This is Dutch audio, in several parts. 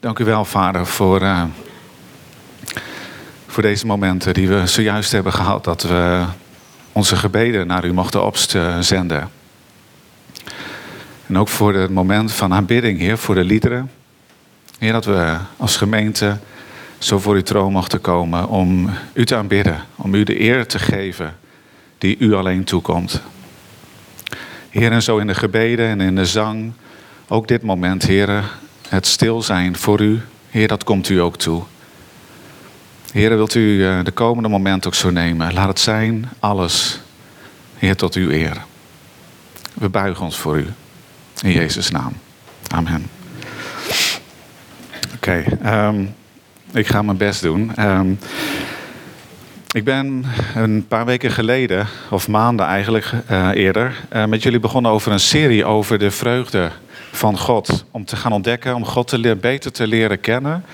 Dank u wel, Vader, voor, uh, voor deze momenten die we zojuist hebben gehad. Dat we onze gebeden naar u mochten opzenden. En ook voor het moment van aanbidding, Heer, voor de liederen. Heer, dat we als gemeente zo voor uw troon mochten komen om u te aanbidden. Om u de eer te geven die u alleen toekomt. Heer, en zo in de gebeden en in de zang. Ook dit moment, Heer, het stil zijn voor u. Heer, dat komt u ook toe. Heer, wilt u eh, de komende moment ook zo nemen? Laat het zijn, alles, Heer, tot uw eer. We buigen ons voor u. In Jezus' naam. Amen. Oké, ehm, ik ga mijn best doen. Ehm, ik ben een paar weken geleden, of maanden eigenlijk uh, eerder, uh, met jullie begonnen over een serie over de vreugde van God. Om te gaan ontdekken, om God te beter te leren kennen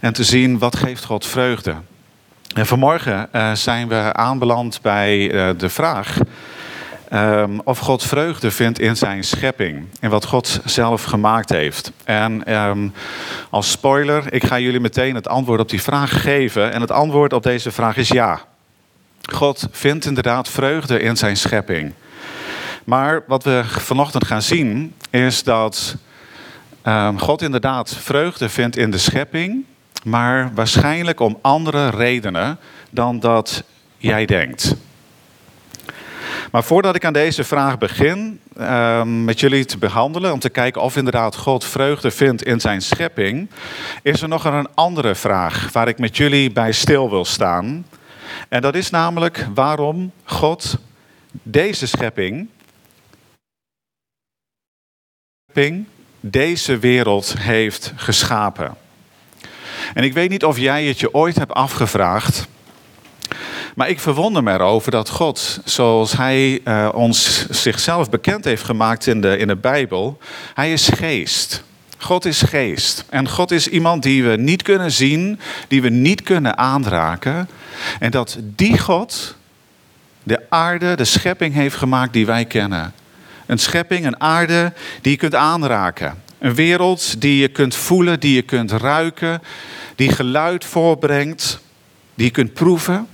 en te zien wat geeft God vreugde. En vanmorgen uh, zijn we aanbeland bij de vraag Um, of God vreugde vindt in zijn schepping. In wat God zelf gemaakt heeft. En um, als spoiler, ik ga jullie meteen het antwoord op die vraag geven. En het antwoord op deze vraag is ja. God vindt inderdaad vreugde in zijn schepping. Maar wat we vanochtend gaan zien is dat um, God inderdaad vreugde vindt in de schepping. Maar waarschijnlijk om andere redenen dan dat jij denkt. Maar voordat ik aan deze vraag begin uh, met jullie te behandelen, om te kijken of inderdaad God vreugde vindt in zijn schepping, is er nog een andere vraag waar ik met jullie bij stil wil staan. En dat is namelijk waarom God deze schepping, deze wereld heeft geschapen. En ik weet niet of jij het je ooit hebt afgevraagd maar ik verwonder me erover dat God, zoals Hij uh, ons zichzelf bekend heeft gemaakt in de, in de Bijbel, Hij is geest. God is geest. En God is iemand die we niet kunnen zien, die we niet kunnen aanraken. En dat die God de aarde, de schepping heeft gemaakt die wij kennen. Een schepping, een aarde die je kunt aanraken. Een wereld die je kunt voelen, die je kunt ruiken, die geluid voorbrengt, die je kunt proeven.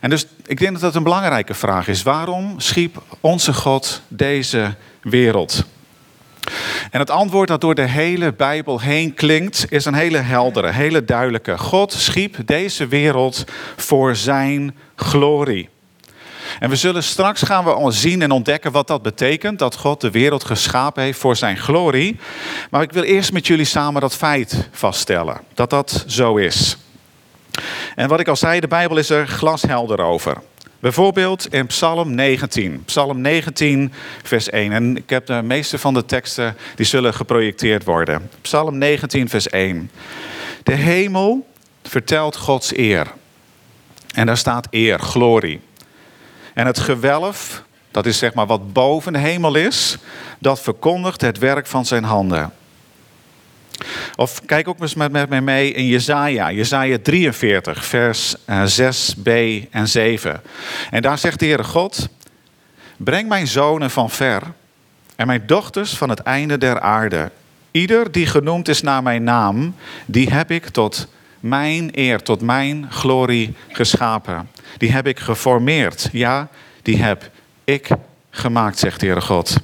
En dus ik denk dat dat een belangrijke vraag is. Waarom schiep onze God deze wereld? En het antwoord dat door de hele Bijbel heen klinkt, is een hele heldere, hele duidelijke. God schiep deze wereld voor zijn glorie. En we zullen straks gaan we zien en ontdekken wat dat betekent, dat God de wereld geschapen heeft voor zijn glorie. Maar ik wil eerst met jullie samen dat feit vaststellen, dat dat zo is. En wat ik al zei, de Bijbel is er glashelder over. Bijvoorbeeld in Psalm 19. Psalm 19, vers 1. En ik heb de meeste van de teksten die zullen geprojecteerd worden. Psalm 19, vers 1. De hemel vertelt Gods eer. En daar staat eer, glorie. En het gewelf, dat is zeg maar wat boven de hemel is, dat verkondigt het werk van zijn handen. Of kijk ook eens met, met mij mee in Jezaja, Jezaja 43, vers 6b eh, en 7. En daar zegt de Heere God, breng mijn zonen van ver en mijn dochters van het einde der aarde. Ieder die genoemd is naar mijn naam, die heb ik tot mijn eer, tot mijn glorie geschapen. Die heb ik geformeerd. Ja, die heb ik gemaakt, zegt de Heere God.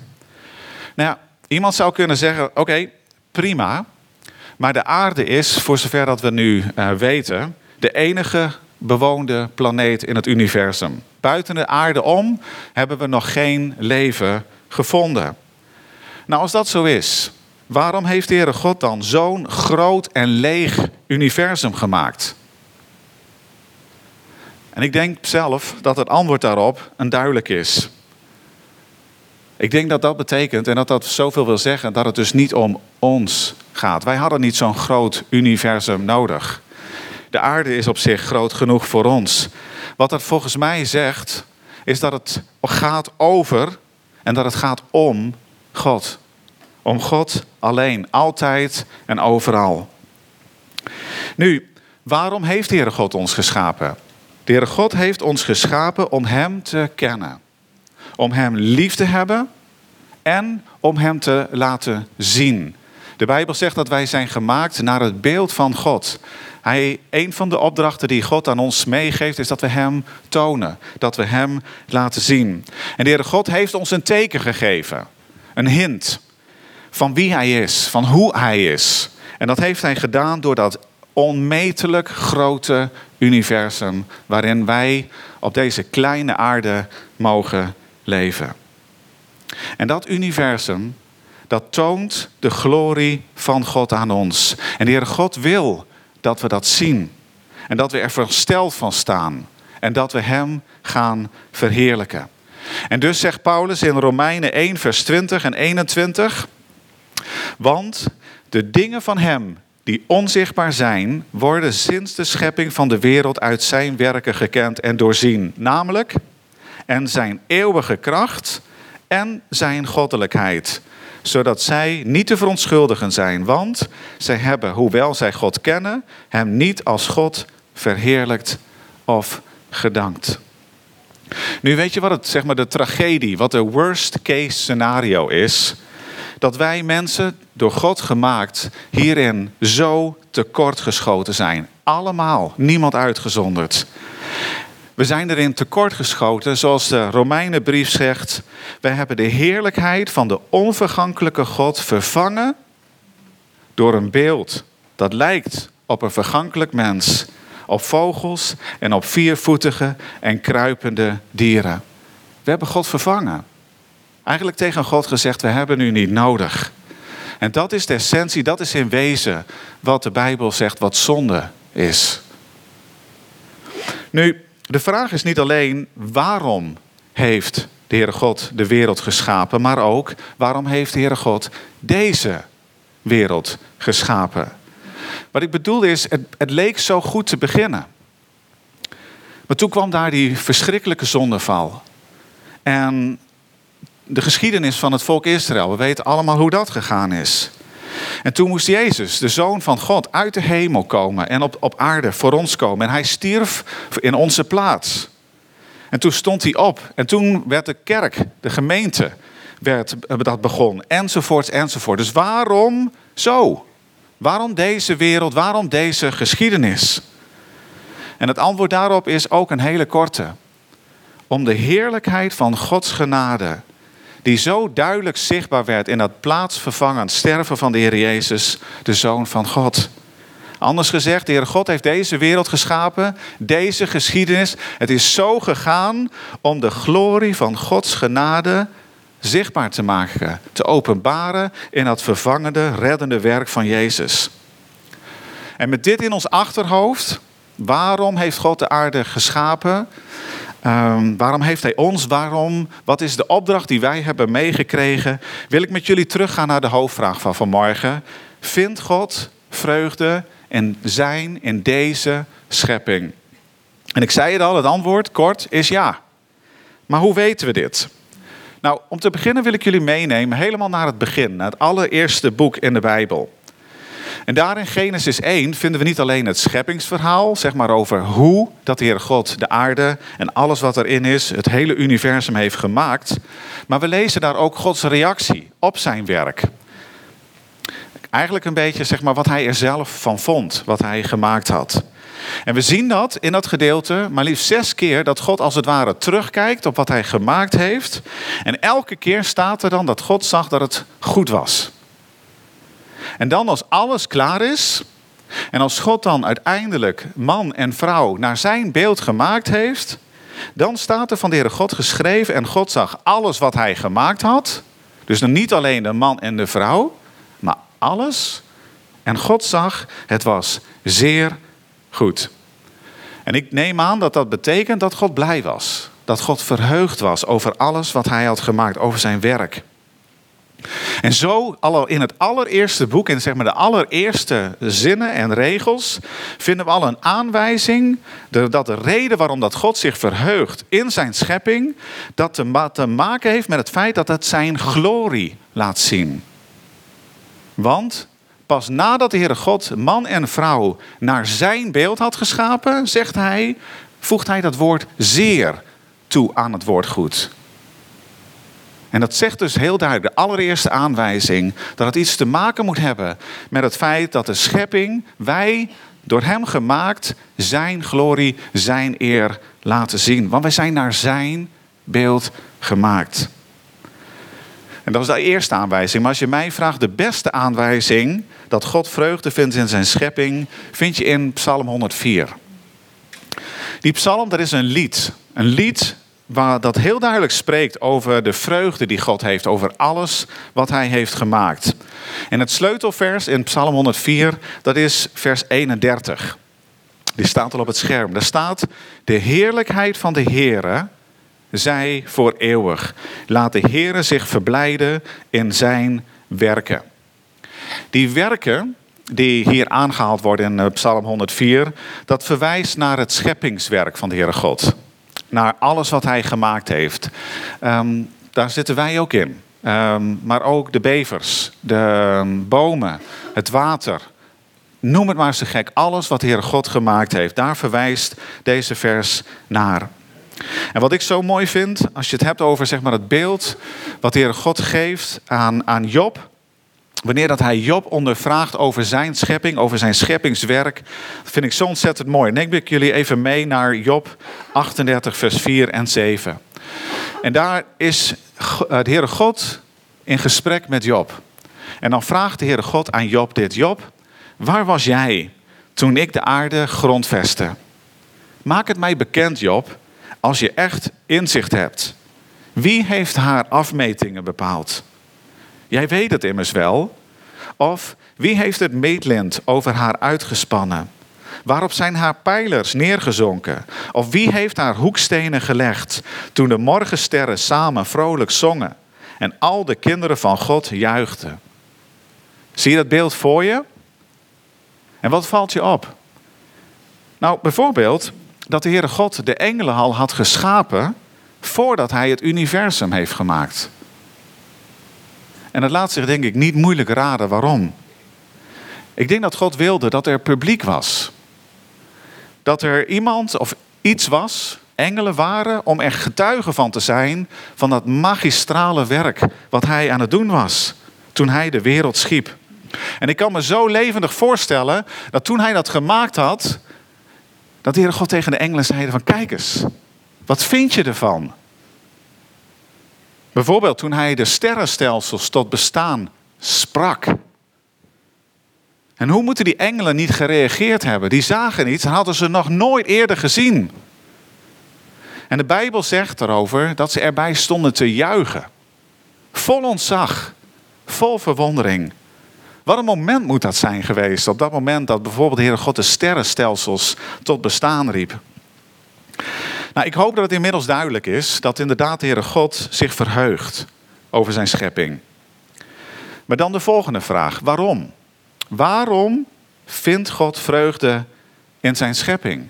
Nou ja, iemand zou kunnen zeggen, oké, prima. Maar de aarde is, voor zover dat we nu uh, weten, de enige bewoonde planeet in het universum. Buiten de aarde om hebben we nog geen leven gevonden. Nou, als dat zo is, waarom heeft de Heere God dan zo'n groot en leeg universum gemaakt? En ik denk zelf dat het antwoord daarop een duidelijk is. Ik denk dat dat betekent en dat dat zoveel wil zeggen dat het dus niet om ons gaat. Wij hadden niet zo'n groot universum nodig. De aarde is op zich groot genoeg voor ons. Wat dat volgens mij zegt, is dat het gaat over en dat het gaat om God. Om God alleen, altijd en overal. Nu, waarom heeft de Heere God ons geschapen? De God heeft ons geschapen om Hem te kennen om Hem lief te hebben en om Hem te laten zien. De Bijbel zegt dat wij zijn gemaakt naar het beeld van God. Hij, een van de opdrachten die God aan ons meegeeft, is dat we Hem tonen. Dat we Hem laten zien. En de Heere God heeft ons een teken gegeven. Een hint van wie Hij is, van hoe Hij is. En dat heeft Hij gedaan door dat onmetelijk grote universum waarin wij op deze kleine aarde mogen leven. En dat universum, dat toont de glorie van God aan ons. En de Heer God wil dat we dat zien. En dat we er versteld van staan. En dat we Hem gaan verheerlijken. En dus zegt Paulus in Romeinen 1, vers 20 en 21. Want de dingen van Hem die onzichtbaar zijn, worden sinds de schepping van de wereld uit Zijn werken gekend en doorzien. Namelijk, en Zijn eeuwige kracht en Zijn goddelijkheid zodat zij niet te verontschuldigen zijn, want zij hebben, hoewel zij God kennen, Hem niet als God verheerlijkt of gedankt. Nu weet je wat het, zeg maar, de tragedie, wat de worst case scenario is? Dat wij mensen, door God gemaakt, hierin zo tekortgeschoten zijn. Allemaal, niemand uitgezonderd. We zijn erin tekortgeschoten, zoals de Romeinenbrief zegt. Wij hebben de heerlijkheid van de onvergankelijke God vervangen door een beeld dat lijkt op een vergankelijk mens, op vogels en op viervoetige en kruipende dieren. We hebben God vervangen. Eigenlijk tegen God gezegd, we hebben u niet nodig. En dat is de essentie, dat is in wezen wat de Bijbel zegt, wat zonde is. Nu, de vraag is niet alleen waarom heeft de Heere God de wereld geschapen, maar ook waarom heeft de Heere God deze wereld geschapen. Wat ik bedoel is, het, het leek zo goed te beginnen. Maar toen kwam daar die verschrikkelijke zondeval. En de geschiedenis van het volk Israël, we weten allemaal hoe dat gegaan is. En toen moest Jezus, de Zoon van God, uit de hemel komen en op, op aarde voor ons komen. En hij stierf in onze plaats. En toen stond hij op. En toen werd de kerk, de gemeente, werd, dat begon. Enzovoort, enzovoort. Dus waarom zo? Waarom deze wereld? Waarom deze geschiedenis? En het antwoord daarop is ook een hele korte. Om de heerlijkheid van Gods genade die zo duidelijk zichtbaar werd in dat plaatsvervangend sterven van de Heer Jezus, de Zoon van God. Anders gezegd, de Heer God heeft deze wereld geschapen, deze geschiedenis. Het is zo gegaan om de glorie van Gods genade zichtbaar te maken, te openbaren in dat vervangende, reddende werk van Jezus. En met dit in ons achterhoofd, waarom heeft God de aarde geschapen? Um, waarom heeft hij ons? Waarom? Wat is de opdracht die wij hebben meegekregen? Wil ik met jullie teruggaan naar de hoofdvraag van vanmorgen. Vindt God vreugde in zijn in deze schepping? En ik zei het al, het antwoord kort is ja. Maar hoe weten we dit? Nou, om te beginnen wil ik jullie meenemen helemaal naar het begin, naar het allereerste boek in de Bijbel. En daar in Genesis 1 vinden we niet alleen het scheppingsverhaal, zeg maar over hoe dat de Heer God de aarde en alles wat erin is, het hele universum heeft gemaakt. Maar we lezen daar ook Gods reactie op zijn werk. Eigenlijk een beetje zeg maar wat hij er zelf van vond, wat hij gemaakt had. En we zien dat in dat gedeelte maar liefst zes keer dat God als het ware terugkijkt op wat hij gemaakt heeft. En elke keer staat er dan dat God zag dat het goed was. En dan als alles klaar is, en als God dan uiteindelijk man en vrouw naar zijn beeld gemaakt heeft, dan staat er van de Heere God geschreven en God zag alles wat hij gemaakt had. Dus dan niet alleen de man en de vrouw, maar alles. En God zag, het was zeer goed. En ik neem aan dat dat betekent dat God blij was. Dat God verheugd was over alles wat hij had gemaakt, over zijn werk. En zo, in het allereerste boek, in zeg maar de allereerste zinnen en regels, vinden we al een aanwijzing dat de reden waarom dat God zich verheugt in zijn schepping, dat te maken heeft met het feit dat het zijn glorie laat zien. Want pas nadat de Heere God man en vrouw naar zijn beeld had geschapen, zegt hij, voegt hij dat woord zeer toe aan het woord goed. En dat zegt dus heel duidelijk, de allereerste aanwijzing, dat het iets te maken moet hebben met het feit dat de schepping, wij door Hem gemaakt, Zijn glorie, Zijn eer laten zien. Want wij zijn naar Zijn beeld gemaakt. En dat is de eerste aanwijzing. Maar als je mij vraagt, de beste aanwijzing dat God vreugde vindt in zijn schepping, vind je in Psalm 104. Die psalm, dat is een lied. Een lied waar dat heel duidelijk spreekt over de vreugde die God heeft, over alles wat hij heeft gemaakt. En het sleutelvers in Psalm 104, dat is vers 31. Die staat al op het scherm. Daar staat, de heerlijkheid van de Heere zij voor eeuwig. Laat de Heere zich verblijden in zijn werken. Die werken die hier aangehaald worden in eh, Psalm 104, dat verwijst naar het scheppingswerk van de Heere God. Naar alles wat hij gemaakt heeft. Um, daar zitten wij ook in. Um, maar ook de bevers, de bomen, het water. Noem het maar zo gek. Alles wat de Heere God gemaakt heeft. Daar verwijst deze vers naar. En wat ik zo mooi vind, als je het hebt over zeg maar, het beeld wat de Heer God geeft aan, aan Job. Wanneer dat hij Job ondervraagt over zijn schepping, over zijn scheppingswerk, dat vind ik zo ontzettend mooi. Neem ik jullie even mee naar Job 38, vers 4 en 7. En daar is de Heere God in gesprek met Job. En dan vraagt de Heere God aan Job dit. Job, waar was jij toen ik de aarde grondvestte? Maak het mij bekend, Job, als je echt inzicht hebt. Wie heeft haar afmetingen bepaald? Jij weet het immers wel. Of wie heeft het meetlint over haar uitgespannen? Waarop zijn haar pijlers neergezonken? Of wie heeft haar hoekstenen gelegd toen de morgensterren samen vrolijk zongen en al de kinderen van God juichten? Zie je dat beeld voor je? En wat valt je op? Nou, bijvoorbeeld dat de Heere God de engelen al had geschapen voordat hij het universum heeft gemaakt. En het laat zich denk ik niet moeilijk raden waarom. Ik denk dat God wilde dat er publiek was. Dat er iemand of iets was, engelen waren, om er getuige van te zijn van dat magistrale werk wat hij aan het doen was toen hij de wereld schiep. En ik kan me zo levendig voorstellen dat toen hij dat gemaakt had, dat de Heere God tegen de engelen zeiden van kijk eens, wat vind je ervan? Bijvoorbeeld toen hij de sterrenstelsels tot bestaan sprak. En hoe moeten die engelen niet gereageerd hebben? Die zagen iets en hadden ze nog nooit eerder gezien. En de Bijbel zegt erover dat ze erbij stonden te juichen. Vol ontzag, vol verwondering. Wat een moment moet dat zijn geweest, op dat moment dat bijvoorbeeld de Heere God de sterrenstelsels tot bestaan riep. Nou, ik hoop dat het inmiddels duidelijk is dat inderdaad de Heere God zich verheugt over zijn schepping. Maar dan de volgende vraag, waarom? Waarom vindt God vreugde in zijn schepping?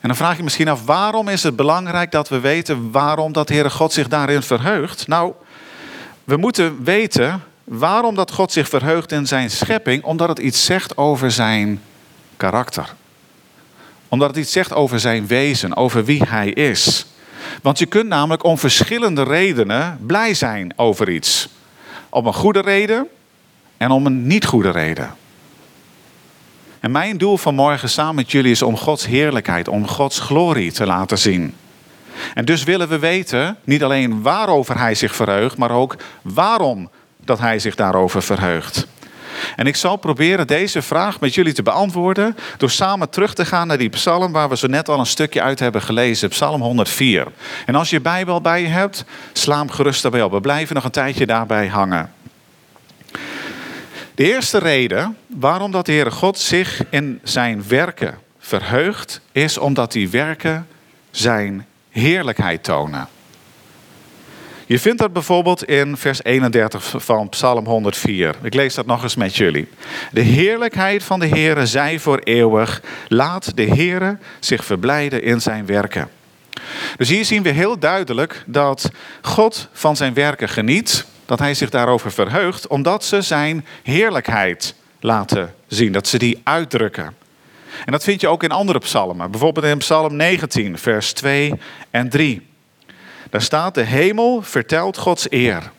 En dan vraag je misschien af, waarom is het belangrijk dat we weten waarom dat Heere God zich daarin verheugt? Nou, we moeten weten Waarom dat God zich verheugt in zijn schepping? Omdat het iets zegt over zijn karakter. Omdat het iets zegt over zijn wezen, over wie hij is. Want je kunt namelijk om verschillende redenen blij zijn over iets. Om een goede reden en om een niet goede reden. En mijn doel van morgen samen met jullie is om Gods heerlijkheid, om Gods glorie te laten zien. En dus willen we weten, niet alleen waarover hij zich verheugt, maar ook waarom dat hij zich daarover verheugt. En ik zal proberen deze vraag met jullie te beantwoorden door samen terug te gaan naar die psalm waar we zo net al een stukje uit hebben gelezen, psalm 104. En als je Bijbel bij je hebt, sla hem gerust daarbij op. We blijven nog een tijdje daarbij hangen. De eerste reden waarom dat de Heere God zich in zijn werken verheugt, is omdat die werken zijn heerlijkheid tonen. Je vindt dat bijvoorbeeld in vers 31 van Psalm 104. Ik lees dat nog eens met jullie. De heerlijkheid van de Heere zij voor eeuwig. Laat de Heere zich verblijden in zijn werken. Dus hier zien we heel duidelijk dat God van zijn werken geniet, dat hij zich daarover verheugt, omdat ze zijn heerlijkheid laten zien, dat ze die uitdrukken. En dat vind je ook in andere psalmen, bijvoorbeeld in Psalm 19, vers 2 en 3. Daar staat: De hemel vertelt Gods eer.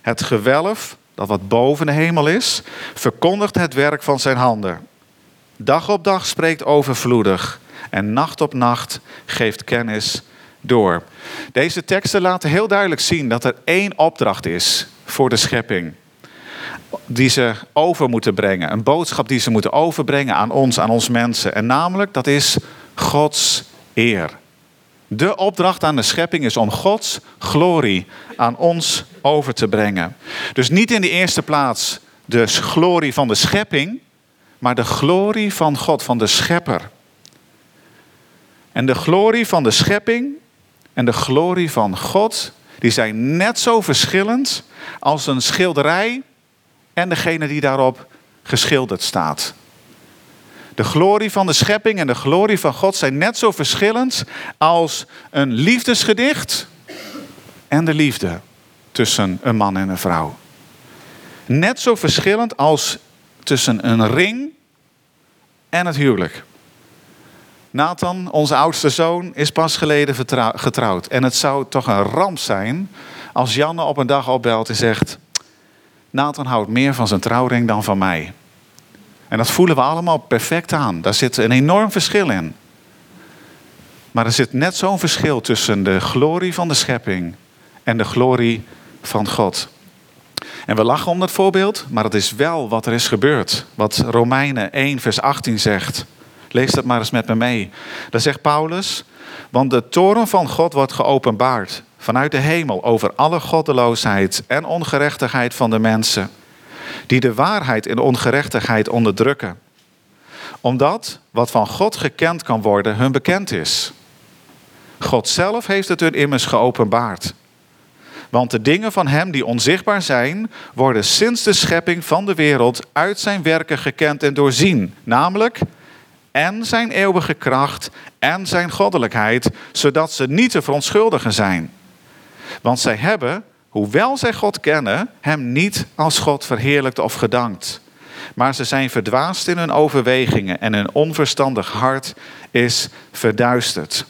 Het gewelf, dat wat boven de hemel is, verkondigt het werk van zijn handen. Dag op dag spreekt overvloedig en nacht op nacht geeft kennis door. Deze teksten laten heel duidelijk zien dat er één opdracht is voor de schepping. Die ze over moeten brengen. Een boodschap die ze moeten overbrengen aan ons, aan ons mensen. En namelijk, dat is Gods eer. De opdracht aan de schepping is om Gods glorie aan ons over te brengen. Dus niet in de eerste plaats de glorie van de schepping, maar de glorie van God, van de schepper. En de glorie van de schepping en de glorie van God, die zijn net zo verschillend als een schilderij en degene die daarop geschilderd staat. De glorie van de schepping en de glorie van God zijn net zo verschillend als een liefdesgedicht en de liefde tussen een man en een vrouw. Net zo verschillend als tussen een ring en het huwelijk. Nathan, onze oudste zoon, is pas geleden getrouwd. En het zou toch een ramp zijn als Janne op een dag opbelt en zegt: Nathan houdt meer van zijn trouwring dan van mij. En dat voelen we allemaal perfect aan. Daar zit een enorm verschil in. Maar er zit net zo'n verschil tussen de glorie van de schepping en de glorie van God. En we lachen om dat voorbeeld, maar het is wel wat er is gebeurd. Wat Romeinen 1, vers 18 zegt. Lees dat maar eens met me mee. Daar zegt Paulus, want de toren van God wordt geopenbaard vanuit de hemel over alle goddeloosheid en ongerechtigheid van de mensen, die de waarheid in ongerechtigheid onderdrukken. Omdat wat van God gekend kan worden hun bekend is. God zelf heeft het hun immers geopenbaard. Want de dingen van Hem die onzichtbaar zijn, worden sinds de schepping van de wereld uit Zijn werken gekend en doorzien. Namelijk en Zijn eeuwige kracht en Zijn goddelijkheid, zodat ze niet te verontschuldigen zijn. Want zij hebben, hoewel zij God kennen, Hem niet als God verheerlijkt of gedankt. Maar ze zijn verdwaasd in hun overwegingen en hun onverstandig hart is verduisterd.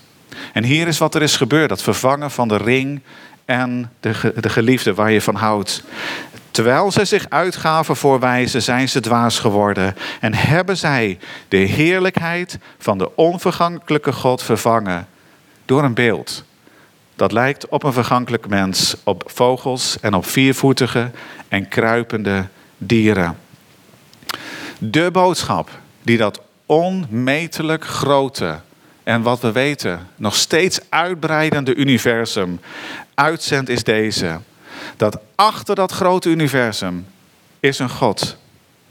En hier is wat er is gebeurd: dat vervangen van de ring en de, de geliefde waar je van houdt. Terwijl zij zich uitgaven voor wijze, zijn ze dwaas geworden en hebben zij de heerlijkheid van de onvergankelijke God vervangen door een beeld. Dat lijkt op een vergankelijk mens, op vogels en op viervoetige en kruipende dieren. De boodschap die dat onmetelijk grote en wat we weten nog steeds uitbreidende universum uitzendt is deze. Dat achter dat grote universum is een God.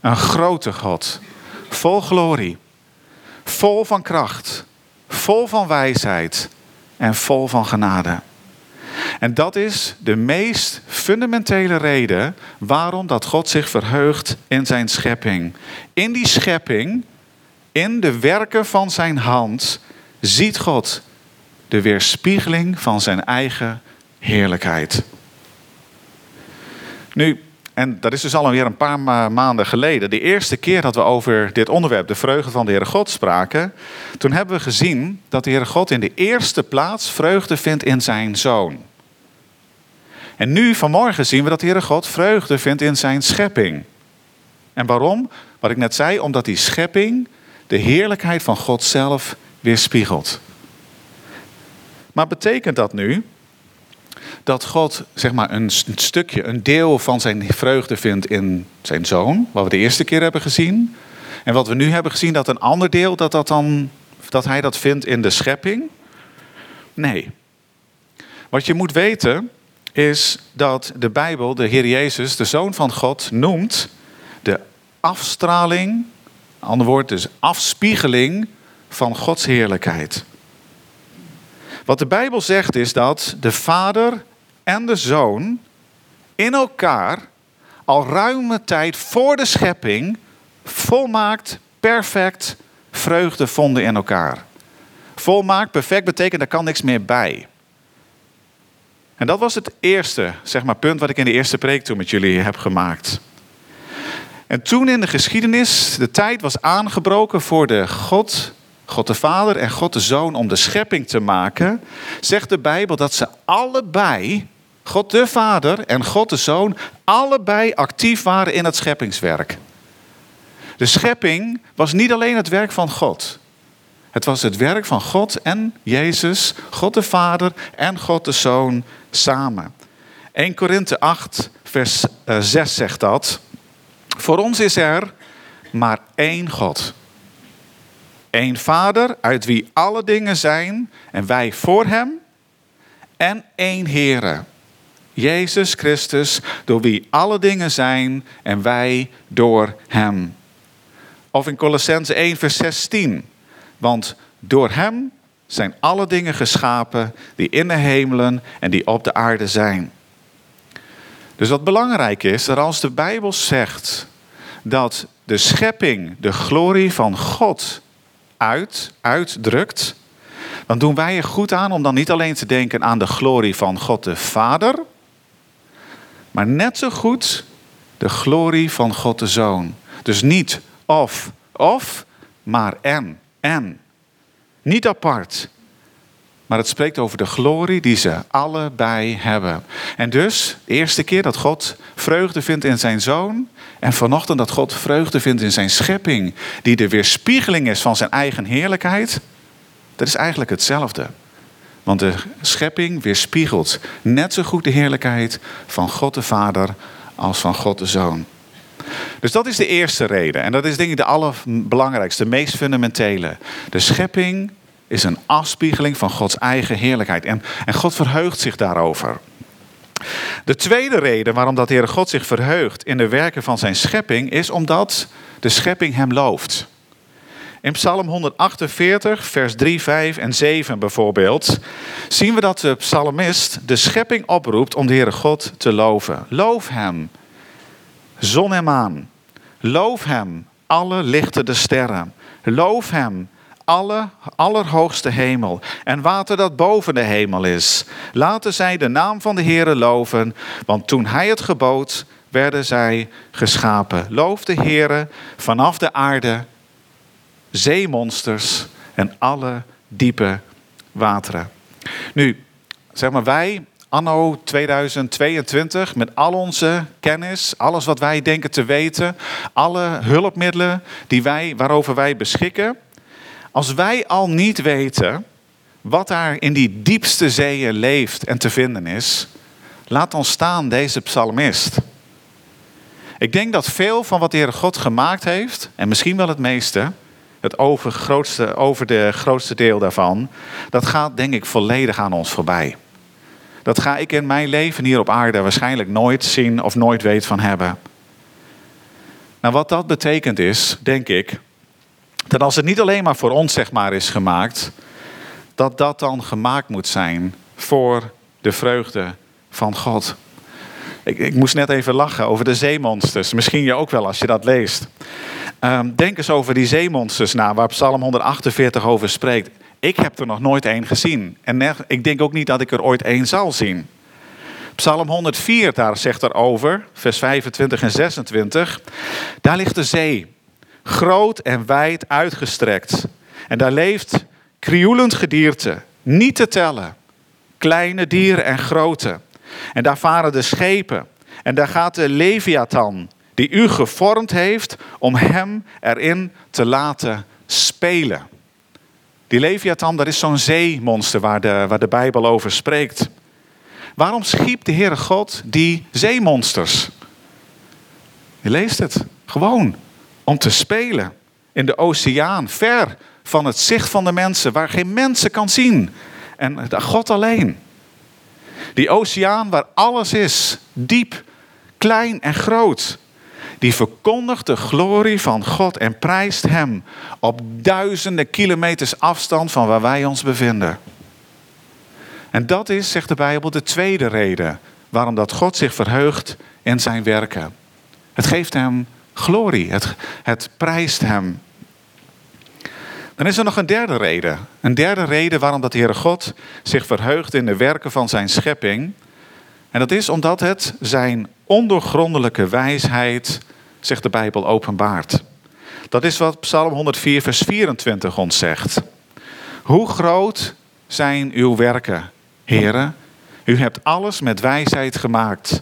Een grote God. Vol glorie. Vol van kracht. Vol van wijsheid. En vol van genade. En dat is de meest fundamentele reden waarom dat God zich verheugt in zijn schepping. In die schepping, in de werken van zijn hand, ziet God de weerspiegeling van zijn eigen heerlijkheid. Nu, en dat is dus alweer een paar maanden geleden, de eerste keer dat we over dit onderwerp, de vreugde van de Heere God, spraken, toen hebben we gezien dat de Heere God in de eerste plaats vreugde vindt in zijn Zoon. En nu vanmorgen zien we dat de Heere God vreugde vindt in zijn schepping. En waarom? Wat ik net zei, omdat die schepping de heerlijkheid van God zelf weerspiegelt. Maar betekent dat nu dat God zeg maar, een stukje, een deel van zijn vreugde vindt in zijn zoon, wat we de eerste keer hebben gezien. En wat we nu hebben gezien, dat een ander deel, dat, dat, dan, dat hij dat vindt in de schepping? Nee. Wat je moet weten is dat de Bijbel de Heer Jezus, de Zoon van God, noemt de afstraling, ander woord dus afspiegeling van Gods heerlijkheid. Wat de Bijbel zegt is dat de Vader en de Zoon in elkaar al ruime tijd voor de schepping volmaakt, perfect vreugde vonden in elkaar. Volmaakt, perfect betekent er kan niks meer bij. En dat was het eerste zeg maar, punt wat ik in de eerste preek toen met jullie heb gemaakt. En toen in de geschiedenis de tijd was aangebroken voor de God God de Vader en God de Zoon, om de schepping te maken, zegt de Bijbel dat ze allebei, God de Vader en God de Zoon, allebei actief waren in het scheppingswerk. De schepping was niet alleen het werk van God. Het was het werk van God en Jezus, God de Vader en God de Zoon samen. 1 Korinthe 8, vers 6 eh, zegt dat. Voor ons is er maar één God. Eén Vader, uit wie alle dingen zijn en wij voor Hem. En één Heere, Jezus Christus, door wie alle dingen zijn en wij door Hem. Of in Colossense 1, vers 16. Want door Hem zijn alle dingen geschapen die in de hemelen en die op de aarde zijn. Dus wat belangrijk is, dat als de Bijbel zegt dat de schepping de glorie van God uit, uitdrukt, dan doen wij er goed aan om dan niet alleen te denken aan de glorie van God de Vader, maar net zo goed de glorie van God de Zoon. Dus niet of, of, maar en, en. Niet apart. Maar het spreekt over de glorie die ze allebei hebben. En dus, de eerste keer dat God vreugde vindt in zijn zoon. En vanochtend dat God vreugde vindt in zijn schepping. Die de weerspiegeling is van zijn eigen heerlijkheid. Dat is eigenlijk hetzelfde. Want de schepping weerspiegelt net zo goed de heerlijkheid van God de Vader als van God de Zoon. Dus dat is de eerste reden. En dat is denk ik de allerbelangrijkste, de meest fundamentele. De schepping is een afspiegeling van Gods eigen heerlijkheid. En, en God verheugt zich daarover. De tweede reden waarom dat Heere God zich verheugt in de werken van zijn schepping is omdat de schepping hem looft. In Psalm 148, vers 3, 5 en 7 bijvoorbeeld, zien we dat de psalmist de schepping oproept om de Heere God te loven. Loof hem, zon en maan. Loof hem, alle lichten sterren. Loof hem, alle, allerhoogste hemel en water dat boven de hemel is. Laten zij de naam van de Heere loven, want toen hij het gebood, werden zij geschapen. Loof de Heere vanaf de aarde, zeemonsters en alle diepe wateren. Nu, zeg maar wij, anno 2022, met al onze kennis, alles wat wij denken te weten, alle hulpmiddelen die wij, waarover wij beschikken, als wij al niet weten wat daar in die diepste zeeën leeft en te vinden is, laat dan staan deze psalmist. Ik denk dat veel van wat de Heer God gemaakt heeft, en misschien wel het meeste, het over, grootste, over de grootste deel daarvan, dat gaat denk ik volledig aan ons voorbij. Dat ga ik in mijn leven hier op aarde waarschijnlijk nooit zien of nooit weet van hebben. Nou, wat dat betekent is, denk ik, dat als het niet alleen maar voor ons zeg maar is gemaakt, dat dat dan gemaakt moet zijn voor de vreugde van God. Ik, ik moest net even lachen over de zeemonsters. Misschien je ook wel als je dat leest. Um, denk eens over die zeemonsters na, waar Psalm 148 over spreekt. Ik heb er nog nooit één gezien. En ik denk ook niet dat ik er ooit één zal zien. Psalm 104, daar zegt er over, vers 25 en 26. Daar ligt de zee groot en wijd uitgestrekt. En daar leeft krioelend gedierte, niet te tellen. Kleine dieren en grote. En daar varen de schepen. En daar gaat de Leviathan, die u gevormd heeft om hem erin te laten spelen. Die Leviathan, dat is zo'n zeemonster waar de, waar de Bijbel over spreekt. Waarom schiep de Heere God die zeemonsters? Je leest het. Gewoon om te spelen in de oceaan, ver van het zicht van de mensen, waar geen mensen kan zien. En God alleen. Die oceaan waar alles is, diep, klein en groot. Die verkondigt de glorie van God en prijst Hem op duizenden kilometers afstand van waar wij ons bevinden. En dat is, zegt de Bijbel, de tweede reden waarom dat God zich verheugt in zijn werken. Het geeft Hem glorie. Het, het prijst hem. Dan is er nog een derde reden. Een derde reden waarom dat Heere God zich verheugt in de werken van zijn schepping. En dat is omdat het zijn ondoorgrondelijke wijsheid, zegt de Bijbel, openbaart. Dat is wat Psalm 104, vers 24 ons zegt. Hoe groot zijn uw werken, heren? U hebt alles met wijsheid gemaakt.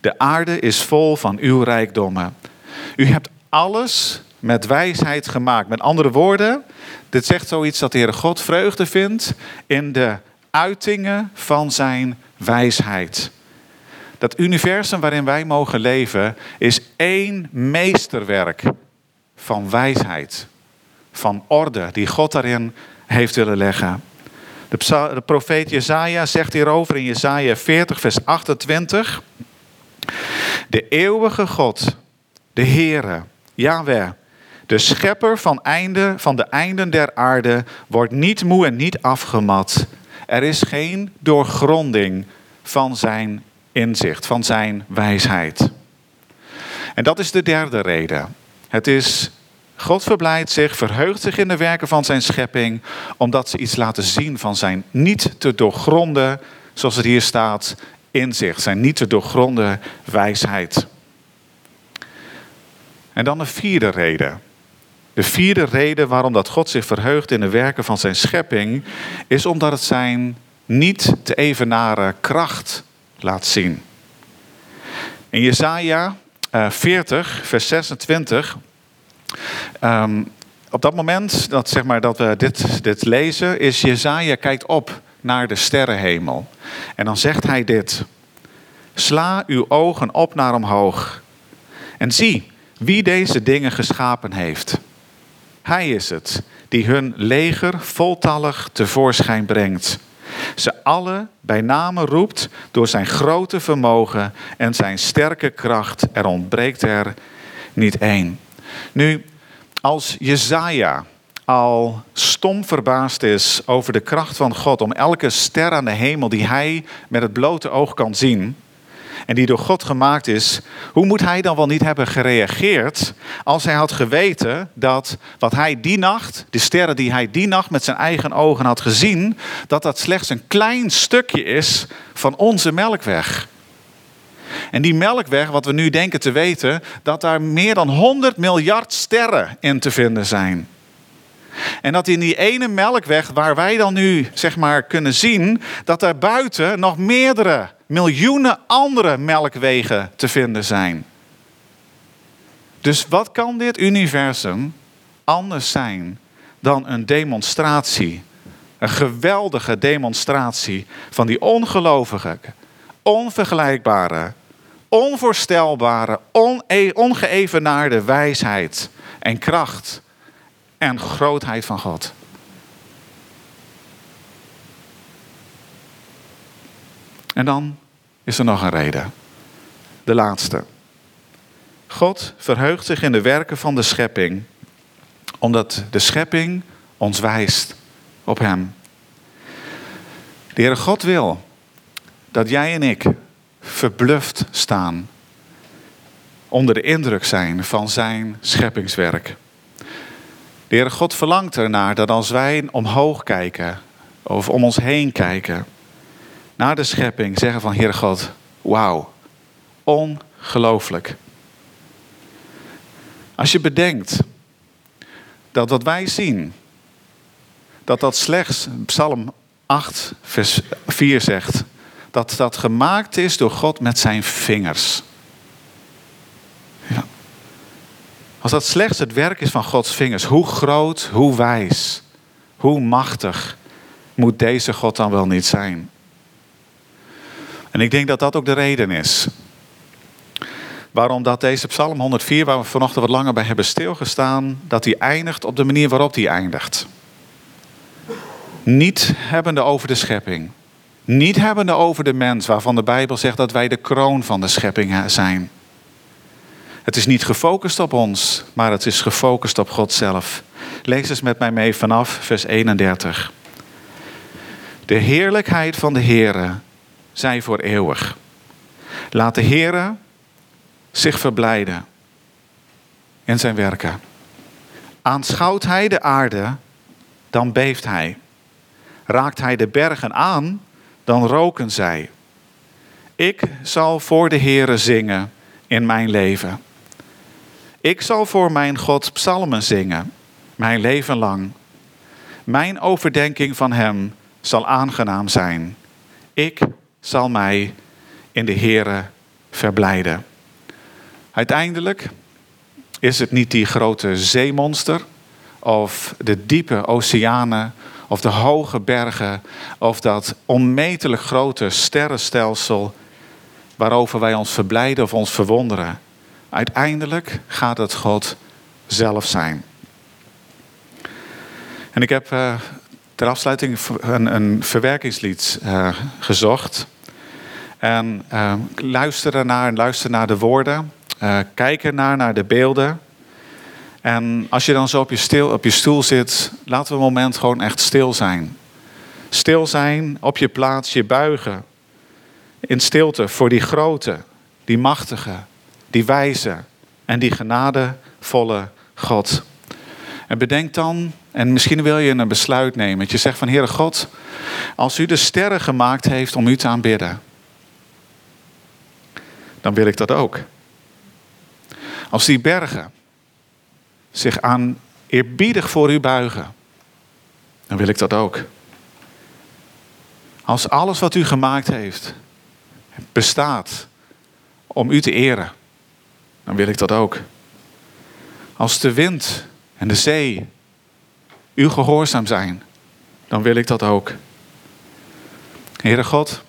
De aarde is vol van uw rijkdommen. U hebt alles met wijsheid gemaakt. Met andere woorden, dit zegt zoiets dat de Heere God vreugde vindt in de uitingen van zijn wijsheid. Dat universum waarin wij mogen leven is één meesterwerk van wijsheid, van orde die God daarin heeft willen leggen. De, profeet Jezaja zegt hierover in Jezaja 40 vers 28. De eeuwige God, de Heere, Yahweh, de schepper van, einde, van de einden der aarde, wordt niet moe en niet afgemat. Er is geen doorgronding van zijn inzicht, van zijn wijsheid. En dat is de derde reden. Het is, God verblijdt zich, verheugt zich in de werken van zijn schepping, omdat ze iets laten zien van zijn niet te doorgronden, zoals het hier staat, inzicht, zijn niet te doorgronden wijsheid. En dan een vierde reden. De vierde reden waarom dat God zich verheugt in de werken van zijn schepping, is omdat het zijn niet te evenaren kracht laat zien. In Jesaja 40, eh, vers 26, ehm, op dat moment dat, zeg maar, dat we dit, dit lezen, is Jesaja kijkt op naar de sterrenhemel. En dan zegt hij dit. Sla uw ogen op naar omhoog. En zie wie deze dingen geschapen heeft. Hij is het die hun leger voltallig tevoorschijn brengt. Ze alle bij name roept door zijn grote vermogen en zijn sterke kracht. Er ontbreekt er niet één. Nu, als Jezaja al stom verbaasd is over de kracht van God om elke ster aan de hemel die hij met het blote oog kan zien, en die door God gemaakt is, hoe moet hij dan wel niet hebben gereageerd als hij had geweten dat wat hij die nacht, de sterren die hij die nacht met zijn eigen ogen had gezien, dat dat slechts een klein stukje is van onze melkweg. En die melkweg, wat we nu denken te weten, dat daar meer dan 100 miljard sterren in te vinden zijn. En dat in die ene melkweg, waar wij dan nu zeg maar kunnen zien, dat daar buiten nog meerdere miljoenen andere melkwegen te vinden zijn. Dus wat kan dit universum anders zijn dan een demonstratie? Een geweldige demonstratie van die ongelovige, onvergelijkbare, onvoorstelbare, ongeëvenaarde wijsheid en kracht en grootheid van God. En dan is er nog een reden. De laatste. God verheugt zich in de werken van de schepping, omdat de schepping ons wijst op Hem. De Heere God wil dat jij en ik verbluft staan, onder de indruk zijn van Zijn scheppingswerk. De Heere God verlangt ernaar dat als wij omhoog kijken, of om ons heen kijken, naar de schepping, zeggen van Heere God, wauw, ongelooflijk. Als je bedenkt dat wat wij zien, dat dat slechts, Psalm 8, vers 4 zegt, dat dat gemaakt is door God met zijn vingers. Ja. Als dat slechts het werk is van Gods vingers, hoe groot, hoe wijs, hoe machtig moet deze God dan wel niet zijn? En ik denk dat dat ook de reden is. Waarom dat deze Psalm 104, waar we vanochtend wat langer bij hebben stilgestaan, dat die eindigt op de manier waarop die eindigt. Niet hebbende over de schepping. Niet hebbende over de mens, waarvan de Bijbel zegt dat wij de kroon van de schepping zijn. Het is niet gefocust op ons, maar het is gefocust op God zelf. Lees eens met mij mee vanaf vers 31. De heerlijkheid van de Heere zij voor eeuwig. Laat de Heere zich verblijden in zijn werken. Aanschouwt hij de aarde, dan beeft hij. Raakt hij de bergen aan, dan roken zij. Ik zal voor de Heere zingen in mijn leven. Ik zal voor mijn God psalmen zingen, mijn leven lang. Mijn overdenking van Hem zal aangenaam zijn. Ik zal mij in de Heere verblijden. Uiteindelijk is het niet die grote zeemonster of de diepe oceanen of de hoge bergen of dat onmetelijk grote sterrenstelsel waarover wij ons verblijden of ons verwonderen. Uiteindelijk gaat het God zelf zijn. En ik heb uh, ter afsluiting een, een verwerkingslied uh, gezocht. En uh, luister ernaar en luister naar de woorden. kijk ernaar, naar de beelden. En als je dan zo op je, stil, op je stoel zit, laten we een moment gewoon echt stil zijn. Stil zijn, op je plaats, je buigen. In stilte voor die grote, die machtige, die wijze en die genadevolle God. En bedenk dan, en misschien wil je een besluit nemen, dat je zegt van Heere God, als u de sterren gemaakt heeft om u te aanbidden, dan wil ik dat ook. Als die bergen zich aan eerbiedig voor u buigen, dan wil ik dat ook. Als alles wat u gemaakt heeft bestaat om u te eren, dan wil ik dat ook. Als de wind en de zee u gehoorzaam zijn, dan wil ik dat ook. Heere God,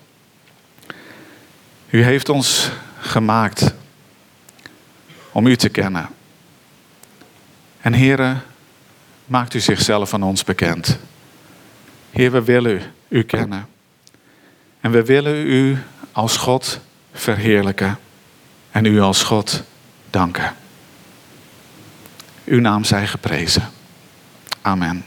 u heeft ons gemaakt om u te kennen. En Heere, maakt u zichzelf aan ons bekend. Heer, we willen u, kennen. En we willen u als God verheerlijken. En u als God danken. Uw naam zij geprezen. Amen.